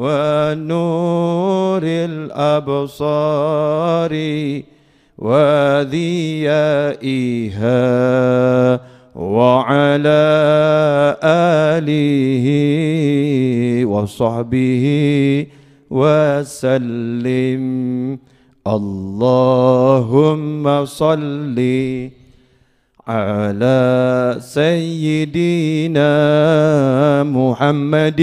ونور الأبصار وذيائها وعلى آله وصحبه وسلم. اللهم صل على سيدنا محمد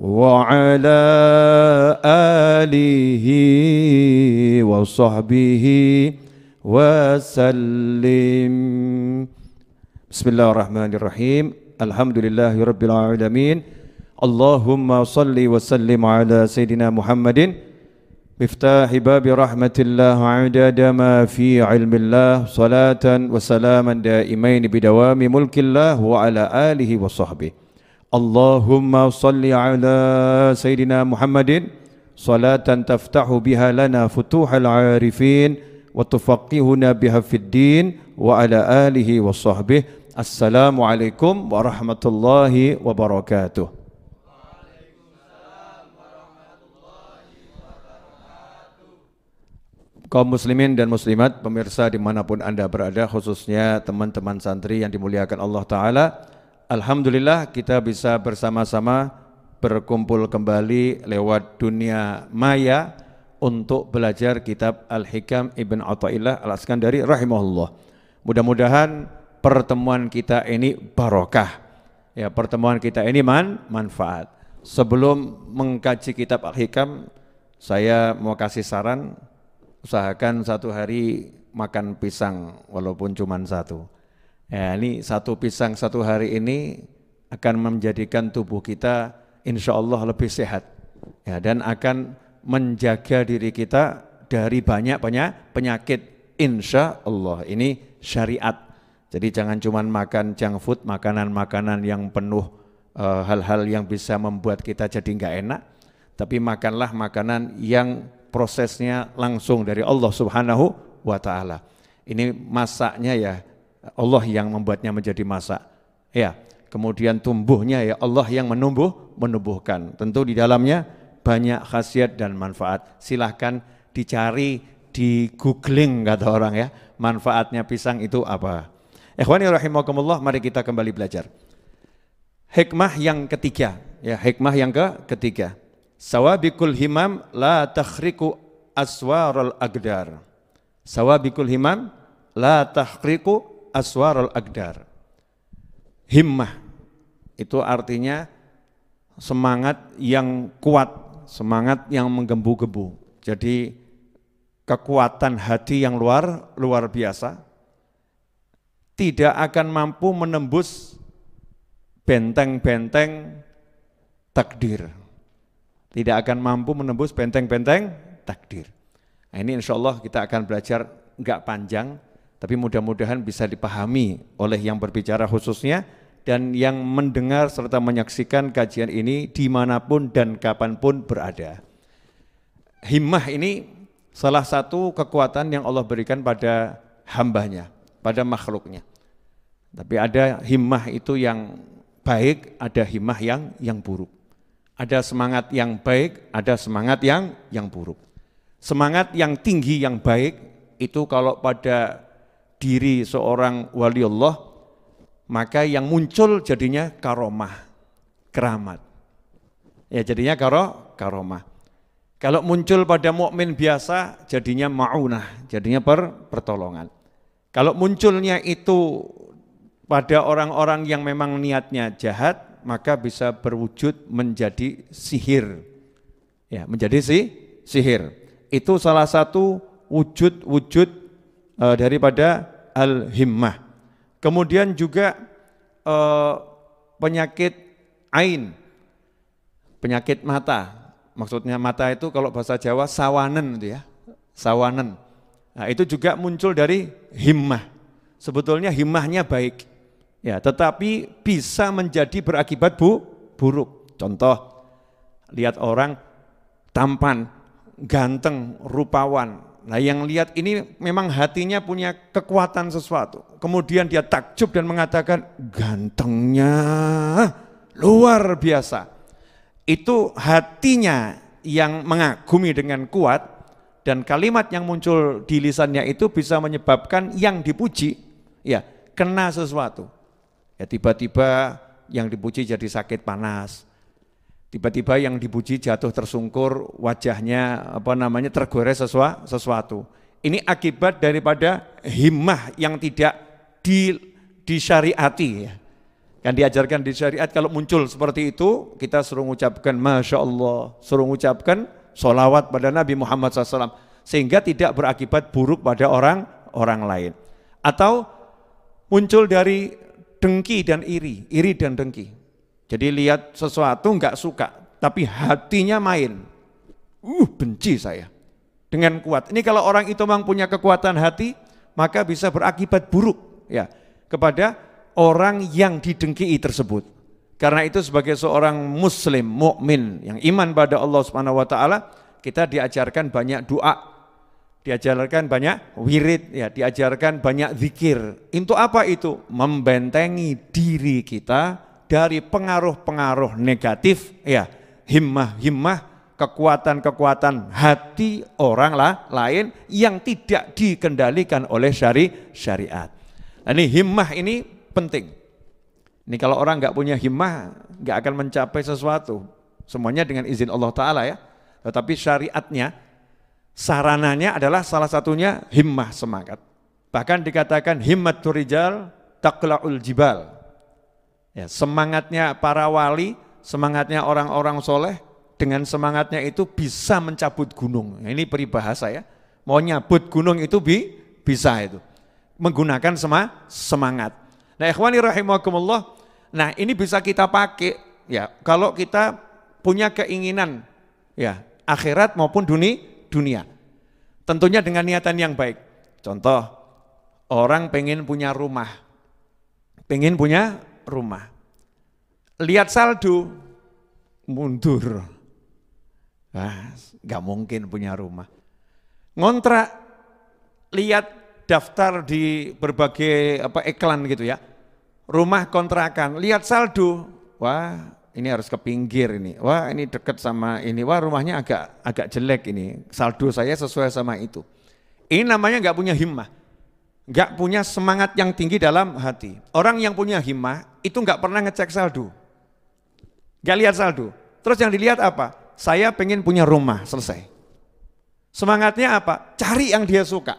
وعلى آله وصحبه وسلم. بسم الله الرحمن الرحيم. الحمد لله رب العالمين. اللهم صل وسلم على سيدنا محمد. مفتاح باب رحمة الله عدد ما في علم الله صلاة وسلاما دائمين بدوام ملك الله وعلى آله وصحبه. Allahumma salli ala Sayyidina Muhammadin. Salatan taftahu biha lana futuhal arifin wa tufaqihuna biha fid din wa ala alihi wa sahbihi Assalamualaikum warahmatullahi wabarakatuh. Kaum muslimin dan muslimat, pemirsa di mana pun anda berada, khususnya teman-teman santri yang dimuliakan Allah Ta'ala, Alhamdulillah kita bisa bersama-sama berkumpul kembali lewat dunia maya untuk belajar kitab Al-Hikam Ibn Atta'illah Al-Askandari rahimahullah. Mudah-mudahan pertemuan kita ini barokah. Ya, pertemuan kita ini man, manfaat. Sebelum mengkaji kitab Al-Hikam, saya mau kasih saran, usahakan satu hari makan pisang walaupun cuma satu Ya, ini satu pisang satu hari ini akan menjadikan tubuh kita insya Allah lebih sehat. Ya, dan akan menjaga diri kita dari banyak-banyak penyakit insya Allah ini syariat. Jadi jangan cuma makan junk food makanan-makanan yang penuh eh, hal-hal uh, yang bisa membuat kita jadi nggak enak tapi makanlah makanan yang prosesnya langsung dari Allah Subhanahu wa taala. Ini masaknya ya Allah yang membuatnya menjadi masa. Ya, kemudian tumbuhnya ya Allah yang menumbuh, menumbuhkan. Tentu di dalamnya banyak khasiat dan manfaat. Silahkan dicari di googling kata orang ya, manfaatnya pisang itu apa. Ikhwani rahimakumullah, mari kita kembali belajar. Hikmah yang ketiga, ya hikmah yang ke ketiga. Sawabikul himam la takhriku aswarul agdar. Sawabikul himam la takhriku aswarul agdar. Himmah itu artinya semangat yang kuat, semangat yang menggembu-gembu. Jadi kekuatan hati yang luar luar biasa tidak akan mampu menembus benteng-benteng takdir. Tidak akan mampu menembus benteng-benteng takdir. Nah, ini insya Allah kita akan belajar enggak panjang, tapi mudah-mudahan bisa dipahami oleh yang berbicara khususnya dan yang mendengar serta menyaksikan kajian ini di mana pun dan kapan pun berada. Himmah ini salah satu kekuatan yang Allah berikan pada hambanya, pada makhluknya. Tapi ada himmah itu yang baik, ada himmah yang yang buruk. Ada semangat yang baik, ada semangat yang yang buruk. Semangat yang tinggi yang baik itu kalau pada diri seorang wali Allah, maka yang muncul jadinya karomah, keramat. Ya jadinya karo, karomah. Kalau muncul pada mukmin biasa jadinya maunah, jadinya per, pertolongan. Kalau munculnya itu pada orang-orang yang memang niatnya jahat, maka bisa berwujud menjadi sihir. Ya, menjadi si, sihir. Itu salah satu wujud-wujud e, daripada al-himmah. Kemudian juga e, penyakit ain, penyakit mata. Maksudnya mata itu kalau bahasa Jawa sawanen itu ya, sawanen. Nah, itu juga muncul dari himmah. Sebetulnya himmahnya baik. Ya, tetapi bisa menjadi berakibat bu, buruk. Contoh, lihat orang tampan, ganteng, rupawan. Nah, yang lihat ini memang hatinya punya kekuatan sesuatu. Kemudian dia takjub dan mengatakan, gantengnya luar biasa itu hatinya yang mengagumi dengan kuat dan kalimat yang muncul di lisannya itu bisa menyebabkan yang dipuji ya kena sesuatu. Ya tiba-tiba yang dipuji jadi sakit panas. Tiba-tiba yang dipuji jatuh tersungkur, wajahnya apa namanya tergores sesuatu. Ini akibat daripada himmah yang tidak di disyariati ya. Kan diajarkan di syariat kalau muncul seperti itu, kita suruh mengucapkan Masya Allah, suruh mengucapkan solawat pada Nabi Muhammad SAW. Sehingga tidak berakibat buruk pada orang orang lain. Atau muncul dari dengki dan iri, iri dan dengki. Jadi lihat sesuatu nggak suka, tapi hatinya main. Uh, benci saya. Dengan kuat. Ini kalau orang itu memang punya kekuatan hati, maka bisa berakibat buruk ya kepada orang yang didengki tersebut. Karena itu sebagai seorang muslim mukmin yang iman pada Allah Subhanahu wa taala, kita diajarkan banyak doa, diajarkan banyak wirid, ya, diajarkan banyak zikir. Untuk apa itu? Membentengi diri kita dari pengaruh-pengaruh negatif, ya, himmah-himmah, kekuatan-kekuatan hati orang lah, lain yang tidak dikendalikan oleh syari syariat. Nah, ini himmah ini penting. Ini kalau orang nggak punya himmah, nggak akan mencapai sesuatu. Semuanya dengan izin Allah Ta'ala ya. Tetapi syariatnya, sarananya adalah salah satunya himmah semangat. Bahkan dikatakan himmat turijal takla'ul jibal. Ya, semangatnya para wali, semangatnya orang-orang soleh, dengan semangatnya itu bisa mencabut gunung. Ini peribahasa ya. Mau nyabut gunung itu bi, bisa itu. Menggunakan sema, semangat. Nah, ikhwani rahimakumullah, nah ini bisa kita pakai ya kalau kita punya keinginan ya akhirat maupun dunia dunia. Tentunya dengan niatan yang baik. Contoh, orang pengen punya rumah. Pengen punya rumah. Lihat saldo, mundur. Ah, nggak mungkin punya rumah. Ngontrak, lihat daftar di berbagai apa iklan gitu ya rumah kontrakan, lihat saldo, wah ini harus ke pinggir ini, wah ini dekat sama ini, wah rumahnya agak agak jelek ini, saldo saya sesuai sama itu. Ini namanya nggak punya himmah, nggak punya semangat yang tinggi dalam hati. Orang yang punya himmah itu nggak pernah ngecek saldo, nggak lihat saldo. Terus yang dilihat apa? Saya pengen punya rumah, selesai. Semangatnya apa? Cari yang dia suka.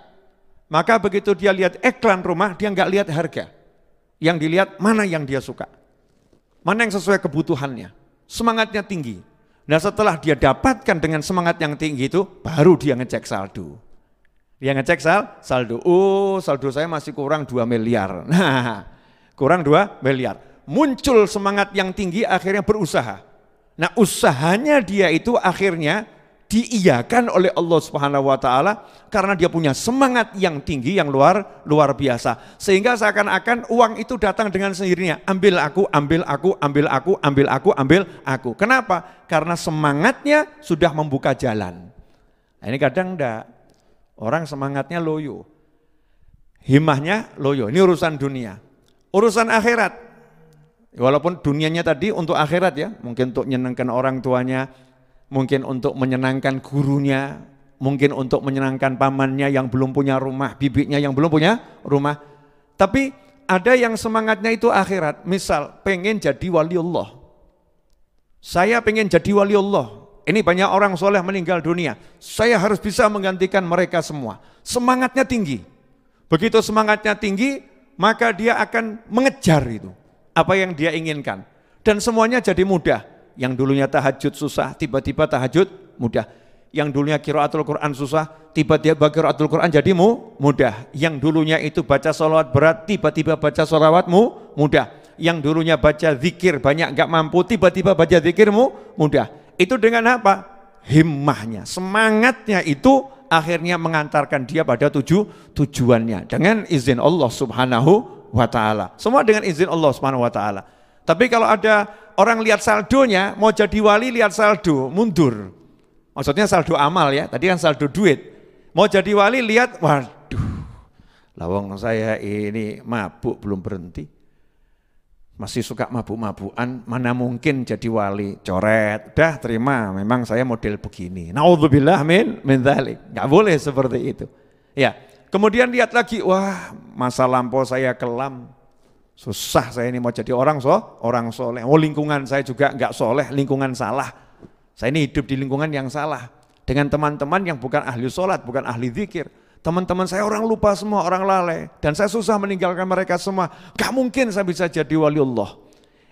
Maka begitu dia lihat iklan rumah, dia nggak lihat harga. Yang dilihat mana yang dia suka. Mana yang sesuai kebutuhannya. Semangatnya tinggi. Nah setelah dia dapatkan dengan semangat yang tinggi itu, baru dia ngecek saldo. Dia ngecek sal, saldo. Oh saldo saya masih kurang 2 miliar. Nah kurang 2 miliar. Muncul semangat yang tinggi akhirnya berusaha. Nah usahanya dia itu akhirnya diiyakan oleh Allah Subhanahu wa taala karena dia punya semangat yang tinggi yang luar luar biasa. Sehingga seakan-akan uang itu datang dengan sendirinya. Ambil aku, ambil aku, ambil aku, ambil aku, ambil aku. Kenapa? Karena semangatnya sudah membuka jalan. Nah, ini kadang enggak. Orang semangatnya loyo. Himahnya loyo. Ini urusan dunia. Urusan akhirat. Walaupun dunianya tadi untuk akhirat ya, mungkin untuk menyenangkan orang tuanya, mungkin untuk menyenangkan gurunya, mungkin untuk menyenangkan pamannya yang belum punya rumah, bibiknya yang belum punya rumah. Tapi ada yang semangatnya itu akhirat, misal pengen jadi wali Allah. Saya pengen jadi wali Allah, Ini banyak orang soleh meninggal dunia. Saya harus bisa menggantikan mereka semua. Semangatnya tinggi. Begitu semangatnya tinggi, maka dia akan mengejar itu. Apa yang dia inginkan. Dan semuanya jadi mudah. Yang dulunya tahajud susah, tiba-tiba tahajud mudah. Yang dulunya kiraatul Quran susah, tiba-tiba kiraatul Quran jadi mudah. Yang dulunya itu baca sholawat berat, tiba-tiba baca sholawatmu mudah. Yang dulunya baca zikir banyak gak mampu, tiba-tiba baca zikirmu mudah. Itu dengan apa? Himmahnya, semangatnya itu akhirnya mengantarkan dia pada tuju tujuannya dengan izin Allah Subhanahu wa taala. Semua dengan izin Allah Subhanahu wa taala. Tapi kalau ada orang lihat saldonya, mau jadi wali lihat saldo, mundur. Maksudnya saldo amal ya, tadi kan saldo duit. Mau jadi wali lihat, waduh, lawang saya ini mabuk belum berhenti masih suka mabuk-mabukan, mana mungkin jadi wali, coret, dah terima, memang saya model begini. Naudzubillah min min dzalik. Enggak boleh seperti itu. Ya. Kemudian lihat lagi, wah, masa lampau saya kelam. Susah saya ini mau jadi orang so, orang soleh. Oh lingkungan saya juga enggak soleh, lingkungan salah. Saya ini hidup di lingkungan yang salah. Dengan teman-teman yang bukan ahli sholat, bukan ahli zikir Teman-teman saya orang lupa semua, orang lalai. Dan saya susah meninggalkan mereka semua. Gak mungkin saya bisa jadi wali Allah.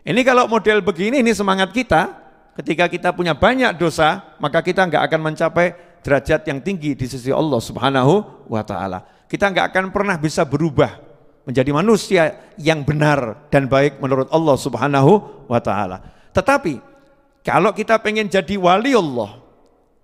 Ini kalau model begini, ini semangat kita. Ketika kita punya banyak dosa, maka kita nggak akan mencapai derajat yang tinggi di sisi Allah subhanahu wa ta'ala. Kita nggak akan pernah bisa berubah menjadi manusia yang benar dan baik menurut Allah subhanahu wa ta'ala. Tetapi, kalau kita pengen jadi wali Allah,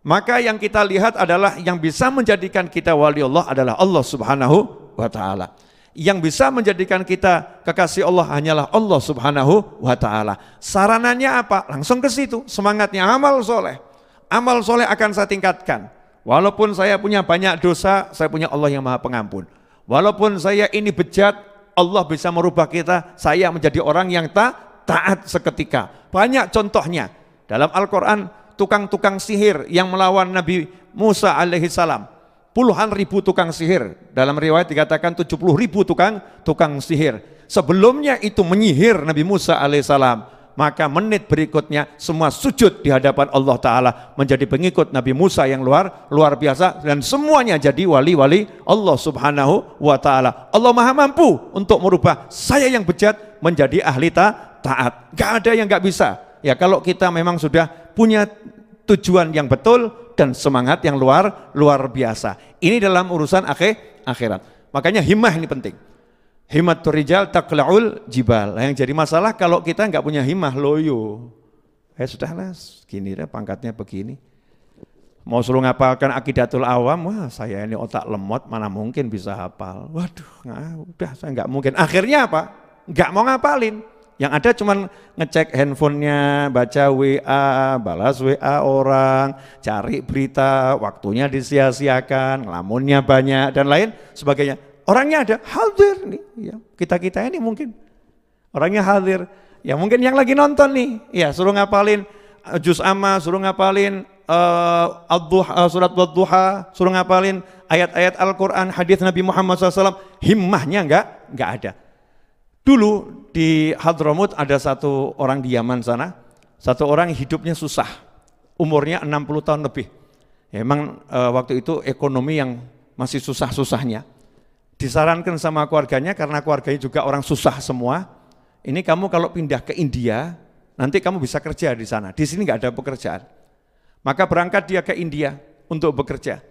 maka yang kita lihat adalah yang bisa menjadikan kita wali Allah adalah Allah Subhanahu wa taala. Yang bisa menjadikan kita kekasih Allah hanyalah Allah Subhanahu wa taala. Sarananya apa? Langsung ke situ. Semangatnya amal soleh. Amal soleh akan saya tingkatkan. Walaupun saya punya banyak dosa, saya punya Allah yang Maha Pengampun. Walaupun saya ini bejat, Allah bisa merubah kita, saya menjadi orang yang tak taat seketika. Banyak contohnya. Dalam Al-Quran tukang-tukang sihir yang melawan Nabi Musa alaihi salam. Puluhan ribu tukang sihir. Dalam riwayat dikatakan 70 ribu tukang tukang sihir. Sebelumnya itu menyihir Nabi Musa alaihissalam. Maka menit berikutnya semua sujud di hadapan Allah Ta'ala menjadi pengikut Nabi Musa yang luar luar biasa dan semuanya jadi wali-wali Allah Subhanahu wa Ta'ala. Allah Maha mampu untuk merubah saya yang bejat menjadi ahli ta taat. Gak ada yang gak bisa. Ya kalau kita memang sudah punya tujuan yang betul dan semangat yang luar luar biasa. Ini dalam urusan akhir akhirat. Makanya himmah ini penting. Himmat rijal takla'ul jibal. Nah, yang jadi masalah kalau kita nggak punya himmah loyo. Eh sudahlah, gini deh pangkatnya begini. Mau suruh ngapalkan akidatul awam, wah saya ini otak lemot, mana mungkin bisa hafal. Waduh, nah, udah saya nggak mungkin. Akhirnya apa? Nggak mau ngapalin. Yang ada cuma ngecek handphonenya, baca WA, balas WA orang, cari berita, waktunya disia-siakan, ngelamunnya banyak dan lain sebagainya. Orangnya ada hadir nih, ya. kita kita ini mungkin orangnya hadir. Ya mungkin yang lagi nonton nih, ya suruh ngapalin uh, juz amma, suruh ngapalin uh, uh, surat duha, suruh ngapalin ayat-ayat Al-Quran, hadis Nabi Muhammad SAW, himmahnya enggak, enggak ada. Dulu di Hadramut ada satu orang di Yaman sana, satu orang hidupnya susah, umurnya 60 tahun lebih. Emang e, waktu itu ekonomi yang masih susah-susahnya. Disarankan sama keluarganya karena keluarganya juga orang susah semua. Ini kamu kalau pindah ke India, nanti kamu bisa kerja di sana. Di sini nggak ada pekerjaan. Maka berangkat dia ke India untuk bekerja.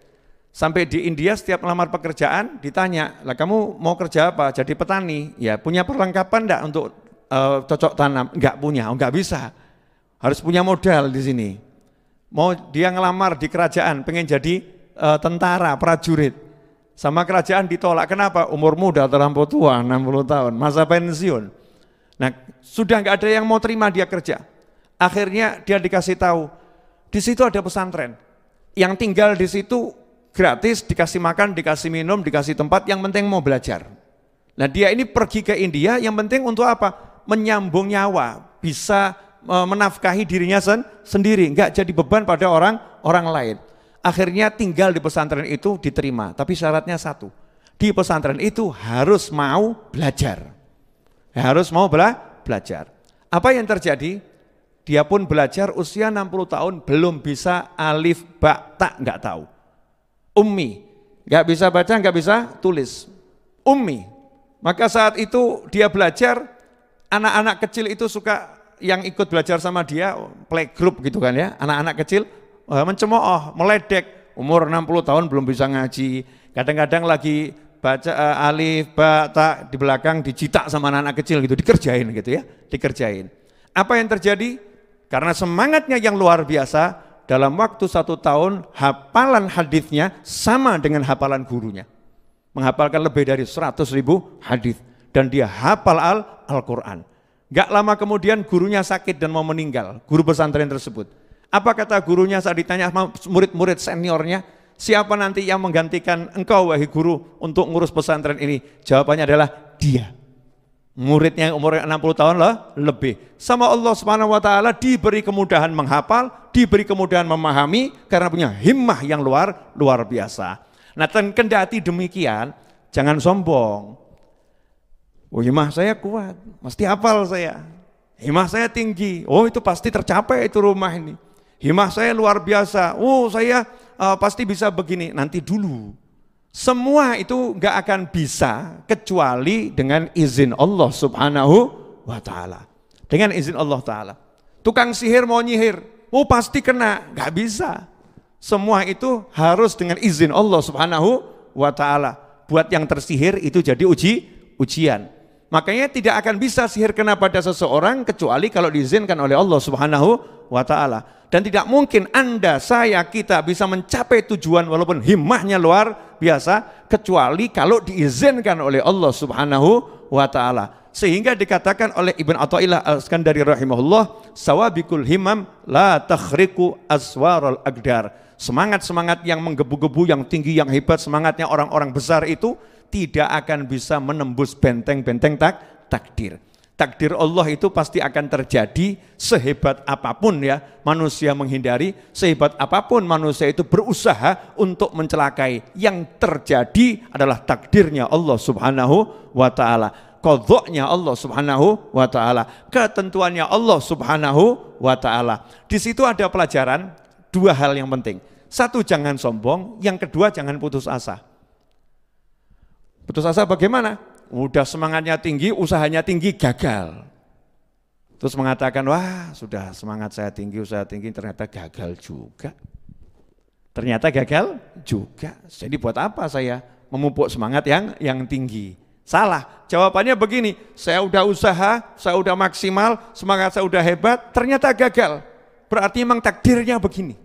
Sampai di India setiap melamar pekerjaan ditanya, lah kamu mau kerja apa? Jadi petani. Ya punya perlengkapan enggak untuk uh, cocok tanam? Enggak punya, enggak oh, bisa. Harus punya modal di sini. Mau dia ngelamar di kerajaan, pengen jadi uh, tentara, prajurit. Sama kerajaan ditolak. Kenapa? Umur muda terlampau tua, 60 tahun, masa pensiun. Nah, sudah enggak ada yang mau terima dia kerja. Akhirnya dia dikasih tahu, di situ ada pesantren. Yang tinggal di situ gratis, dikasih makan, dikasih minum, dikasih tempat, yang penting mau belajar. Nah dia ini pergi ke India, yang penting untuk apa? Menyambung nyawa, bisa e, menafkahi dirinya sen sendiri, enggak jadi beban pada orang orang lain. Akhirnya tinggal di pesantren itu diterima, tapi syaratnya satu, di pesantren itu harus mau belajar. Harus mau bela belajar. Apa yang terjadi? dia pun belajar usia 60 tahun belum bisa alif ba tak nggak tahu. Ummi, nggak bisa baca, nggak bisa tulis. Ummi. Maka saat itu dia belajar, anak-anak kecil itu suka yang ikut belajar sama dia, playgroup gitu kan ya, anak-anak kecil mencemooh, meledek, umur 60 tahun belum bisa ngaji, kadang-kadang lagi baca uh, alif, ba, tak di belakang dicitak sama anak-anak kecil gitu, dikerjain gitu ya, dikerjain. Apa yang terjadi? Karena semangatnya yang luar biasa, dalam waktu satu tahun hafalan hadisnya sama dengan hafalan gurunya. Menghafalkan lebih dari 100 ribu hadis dan dia hafal Al-Quran. Gak lama kemudian gurunya sakit dan mau meninggal, guru pesantren tersebut. Apa kata gurunya saat ditanya murid-murid seniornya, siapa nanti yang menggantikan engkau wahai guru untuk ngurus pesantren ini? Jawabannya adalah dia. Muridnya yang umur 60 tahun lah lebih. Sama Allah Subhanahu wa taala diberi kemudahan menghafal, diberi kemudahan memahami karena punya himmah yang luar luar biasa. Nah, kendati demikian, jangan sombong. Oh, himmah saya kuat, mesti hafal saya. Himmah saya tinggi. Oh, itu pasti tercapai itu rumah ini. Himmah saya luar biasa. Oh, saya uh, pasti bisa begini. Nanti dulu semua itu nggak akan bisa kecuali dengan izin Allah Subhanahu wa taala. Dengan izin Allah taala. Tukang sihir mau nyihir, oh pasti kena, nggak bisa. Semua itu harus dengan izin Allah Subhanahu wa taala. Buat yang tersihir itu jadi uji ujian. Makanya tidak akan bisa sihir kena pada seseorang kecuali kalau diizinkan oleh Allah Subhanahu wa taala. Dan tidak mungkin Anda, saya, kita bisa mencapai tujuan walaupun himmahnya luar biasa kecuali kalau diizinkan oleh Allah Subhanahu wa taala. Sehingga dikatakan oleh Ibn Athaillah Al-Skandari rahimahullah, sawabikul himam la takhriku aswarul agdar. Semangat-semangat yang menggebu-gebu, yang tinggi, yang hebat, semangatnya orang-orang besar itu tidak akan bisa menembus benteng-benteng tak takdir takdir Allah itu pasti akan terjadi sehebat apa pun ya manusia menghindari, sehebat apa pun manusia itu berusaha untuk mencelakai. Yang terjadi adalah takdirnya Allah Subhanahu wa taala. Kodoknya Allah subhanahu wa ta'ala. Ketentuannya Allah subhanahu wa ta'ala. Di situ ada pelajaran dua hal yang penting. Satu jangan sombong, yang kedua jangan putus asa. Putus asa bagaimana? udah semangatnya tinggi, usahanya tinggi, gagal. Terus mengatakan, wah sudah semangat saya tinggi, usaha tinggi, ternyata gagal juga. Ternyata gagal juga. Jadi buat apa saya memupuk semangat yang yang tinggi? Salah. Jawabannya begini, saya udah usaha, saya udah maksimal, semangat saya udah hebat, ternyata gagal. Berarti memang takdirnya begini.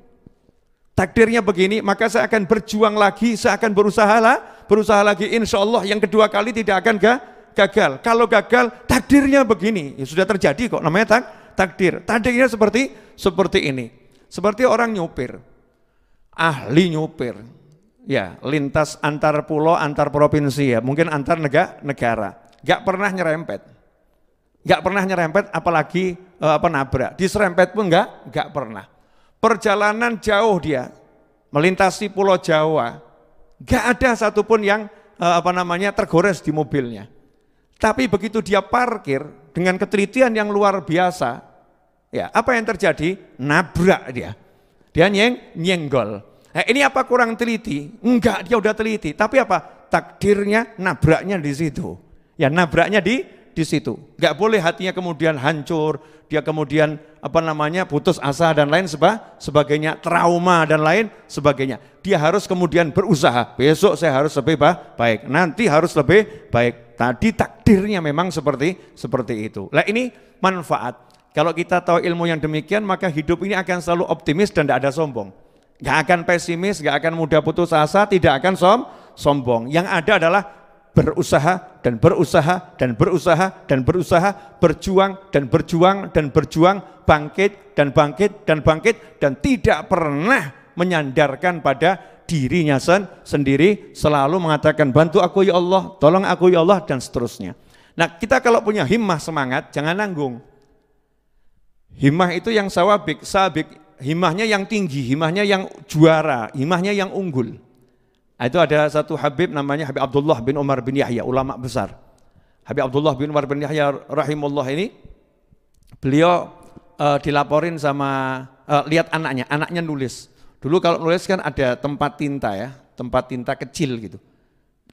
Takdirnya begini, maka saya akan berjuang lagi, saya akan berusaha lah, berusaha lagi, insya Allah yang kedua kali tidak akan ga, gagal. Kalau gagal, takdirnya begini. Ya sudah terjadi kok, namanya tak, takdir. Takdirnya seperti seperti ini. Seperti orang nyupir, ahli nyupir. Ya, lintas antar pulau, antar provinsi ya, mungkin antar negara, negara. Gak pernah nyerempet. Gak pernah nyerempet, apalagi uh, apa nabrak. Diserempet pun gak, gak pernah. Perjalanan jauh dia, melintasi pulau Jawa, Gak ada satupun yang eh, apa namanya tergores di mobilnya. Tapi begitu dia parkir dengan ketelitian yang luar biasa, ya apa yang terjadi? Nabrak dia. Dia nyeng, nyenggol. Nah, ini apa kurang teliti? Enggak, dia udah teliti. Tapi apa? Takdirnya nabraknya di situ. Ya nabraknya di di situ. Enggak boleh hatinya kemudian hancur, dia kemudian apa namanya putus asa dan lain seba, sebagainya, trauma dan lain sebagainya. Dia harus kemudian berusaha. Besok saya harus lebih baik, nanti harus lebih baik. Tadi takdirnya memang seperti seperti itu. Nah ini manfaat. Kalau kita tahu ilmu yang demikian, maka hidup ini akan selalu optimis dan tidak ada sombong. Gak akan pesimis, gak akan mudah putus asa, tidak akan som, sombong. Yang ada adalah berusaha dan berusaha dan berusaha dan berusaha, berjuang dan berjuang dan berjuang, bangkit dan bangkit dan bangkit dan tidak pernah menyandarkan pada dirinya sen sendiri, selalu mengatakan bantu aku ya Allah, tolong aku ya Allah dan seterusnya. Nah kita kalau punya himmah semangat, jangan nanggung. Himmah itu yang sawabik, sabik, himmahnya yang tinggi, himmahnya yang juara, himmahnya yang unggul. Nah, itu ada satu Habib namanya Habib Abdullah bin Umar bin Yahya, ulama besar. Habib Abdullah bin Umar bin Yahya rahimullah ini, beliau uh, dilaporin sama uh, lihat anaknya, anaknya nulis. Dulu kalau nulis kan ada tempat tinta ya, tempat tinta kecil gitu.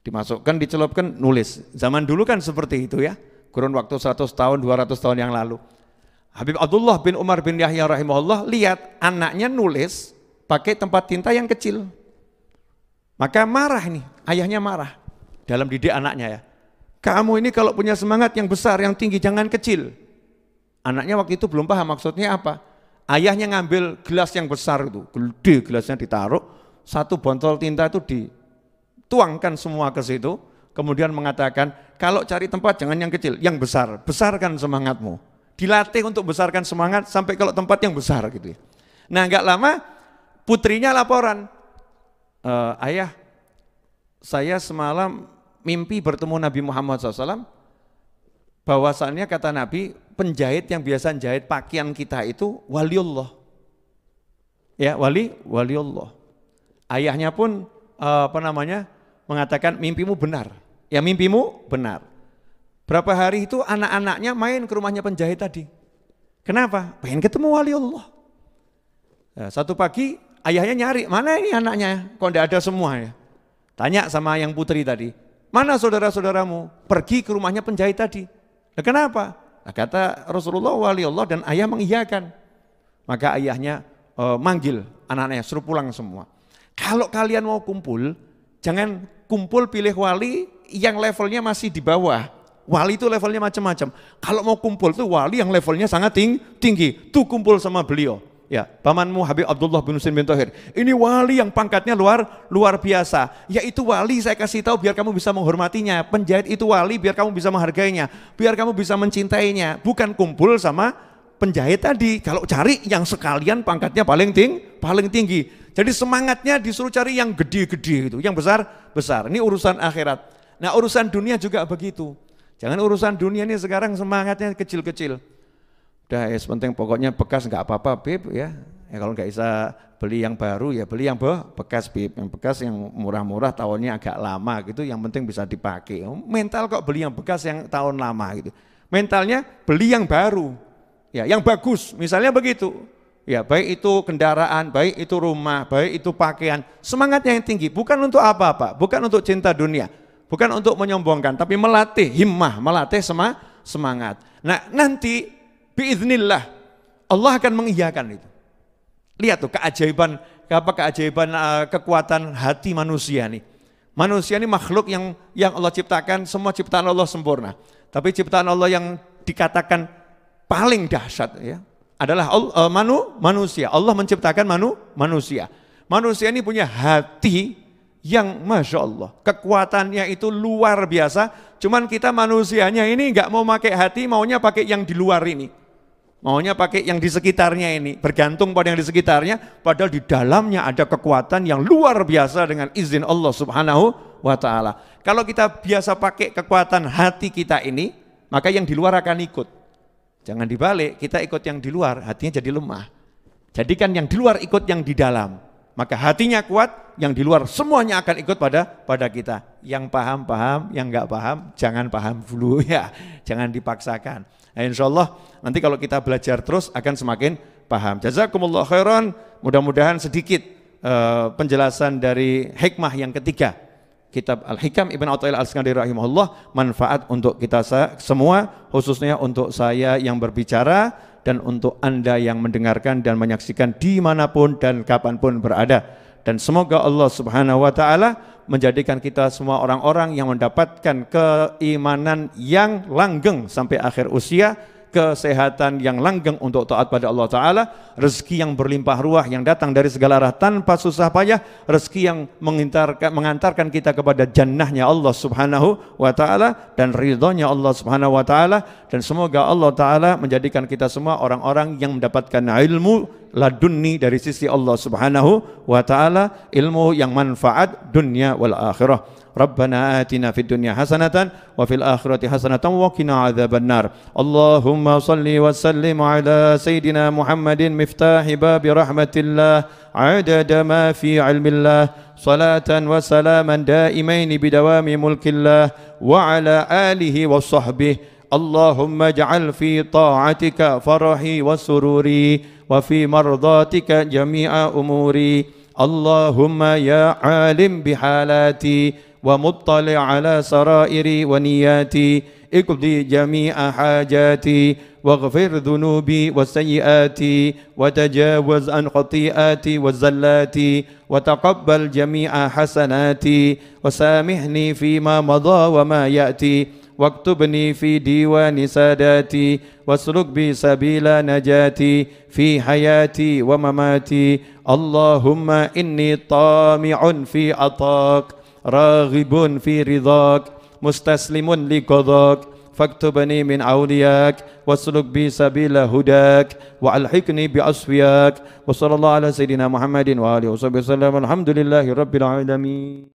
Dimasukkan, dicelupkan, nulis. Zaman dulu kan seperti itu ya. Kurun waktu 100 tahun, 200 tahun yang lalu. Habib Abdullah bin Umar bin Yahya rahimahullah lihat anaknya nulis pakai tempat tinta yang kecil. Maka marah ini, ayahnya marah dalam didik anaknya ya. Kamu ini kalau punya semangat yang besar, yang tinggi, jangan kecil. Anaknya waktu itu belum paham maksudnya apa. Ayahnya ngambil gelas yang besar itu, gede gelasnya ditaruh, satu botol tinta itu dituangkan semua ke situ, kemudian mengatakan, kalau cari tempat jangan yang kecil, yang besar, besarkan semangatmu. Dilatih untuk besarkan semangat sampai kalau tempat yang besar gitu ya. Nah nggak lama putrinya laporan, e, ayah saya semalam mimpi bertemu Nabi Muhammad SAW, bahwasannya kata Nabi, penjahit yang biasa jahit pakaian kita itu waliullah. Ya, wali, waliullah. Ayahnya pun eh, apa namanya mengatakan mimpimu benar. Ya mimpimu benar. Berapa hari itu anak-anaknya main ke rumahnya penjahit tadi. Kenapa? Pengen ketemu wali Allah. Nah, satu pagi ayahnya nyari, mana ini anaknya? Kok tidak ada semua ya? Tanya sama yang putri tadi, mana saudara-saudaramu? Pergi ke rumahnya penjahit tadi. Nah, kenapa? Nah, kata Rasulullah wali Allah dan ayah mengiyakan. Maka ayahnya e, manggil anak-anaknya, suruh pulang semua. Kalau kalian mau kumpul, jangan kumpul pilih wali yang levelnya masih di bawah. Wali itu levelnya macam-macam. Kalau mau kumpul tuh wali yang levelnya sangat tinggi. Tuh kumpul sama beliau. Ya, pamanmu Habib Abdullah bin Husain bin Tohir. Ini wali yang pangkatnya luar luar biasa. Yaitu wali saya kasih tahu biar kamu bisa menghormatinya. Penjahit itu wali biar kamu bisa menghargainya. Biar kamu bisa mencintainya. Bukan kumpul sama penjahit tadi. Kalau cari yang sekalian pangkatnya paling ting, paling tinggi. Jadi semangatnya disuruh cari yang gede-gede itu, yang besar-besar. Ini urusan akhirat. Nah urusan dunia juga begitu. Jangan urusan dunia ini sekarang semangatnya kecil-kecil. Udah ya penting pokoknya bekas nggak apa-apa Bib ya. Ya kalau nggak bisa beli yang baru ya beli yang bekas Bib. Yang bekas yang murah-murah tahunnya agak lama gitu yang penting bisa dipakai. Mental kok beli yang bekas yang tahun lama gitu. Mentalnya beli yang baru. Ya, yang bagus. Misalnya begitu. Ya, baik itu kendaraan, baik itu rumah, baik itu pakaian. Semangatnya yang tinggi, bukan untuk apa-apa, bukan untuk cinta dunia bukan untuk menyombongkan, tapi melatih himmah, melatih sema, semangat. Nah nanti biiznillah Allah akan mengiyakan itu. Lihat tuh keajaiban, apa keajaiban uh, kekuatan hati manusia nih. Manusia ini makhluk yang yang Allah ciptakan, semua ciptaan Allah sempurna. Tapi ciptaan Allah yang dikatakan paling dahsyat ya adalah uh, manu, manusia. Allah menciptakan manu, manusia. Manusia ini punya hati yang Masya Allah, kekuatannya itu luar biasa, cuman kita manusianya ini nggak mau pakai hati, maunya pakai yang di luar ini. Maunya pakai yang di sekitarnya ini, bergantung pada yang di sekitarnya, padahal di dalamnya ada kekuatan yang luar biasa dengan izin Allah subhanahu wa ta'ala. Kalau kita biasa pakai kekuatan hati kita ini, maka yang di luar akan ikut. Jangan dibalik, kita ikut yang di luar, hatinya jadi lemah. Jadikan yang di luar ikut yang di dalam maka hatinya kuat, yang di luar semuanya akan ikut pada pada kita. Yang paham paham, yang nggak paham jangan paham dulu ya, jangan dipaksakan. Nah, insya Allah nanti kalau kita belajar terus akan semakin paham. Jazakumullah khairan. Mudah-mudahan sedikit uh, penjelasan dari hikmah yang ketiga. Kitab Al-Hikam Ibn Atta'il Al-Skandari rahimahullah manfaat untuk kita semua khususnya untuk saya yang berbicara dan untuk Anda yang mendengarkan dan menyaksikan di mana pun dan kapan pun berada. Dan semoga Allah subhanahu wa ta'ala menjadikan kita semua orang-orang yang mendapatkan keimanan yang langgeng sampai akhir usia, kesehatan yang langgeng untuk taat pada Allah Ta'ala, rezeki yang berlimpah ruah yang datang dari segala arah tanpa susah payah, rezeki yang mengantarkan, mengantarkan kita kepada jannahnya Allah Subhanahu wa Ta'ala dan ridhonya Allah Subhanahu wa Ta'ala dan semoga Allah Ta'ala menjadikan kita semua orang-orang yang mendapatkan ilmu ladunni dari sisi Allah Subhanahu wa Ta'ala, ilmu yang manfaat dunia wal akhirah. ربنا آتنا في الدنيا حسنة وفي الآخرة حسنة وقنا عذاب النار. اللهم صل وسلم على سيدنا محمد مفتاح باب رحمة الله عدد ما في علم الله صلاة وسلاما دائمين بدوام ملك الله وعلى آله وصحبه. اللهم اجعل في طاعتك فرحي وسروري وفي مرضاتك جميع أموري. اللهم يا عالم بحالاتي ومطلع على سرائري ونياتي اقضي جميع حاجاتي واغفر ذنوبي وسيئاتي وتجاوز عن خطيئاتي والزلات وتقبل جميع حسناتي وسامحني فيما مضى وما يأتي واكتبني في ديوان ساداتي واسلك بي سبيل نجاتي في حياتي ومماتي. اللهم إني طامع في عطاك. راغب في رضاك مستسلم لقضاك. فاكتبني من أولياك واسلك بي سبيل هداك وألحقني بأصفياك. وصلى الله على سيدنا محمد وآله وصحبه وسلم الحمد لله رب العالمين.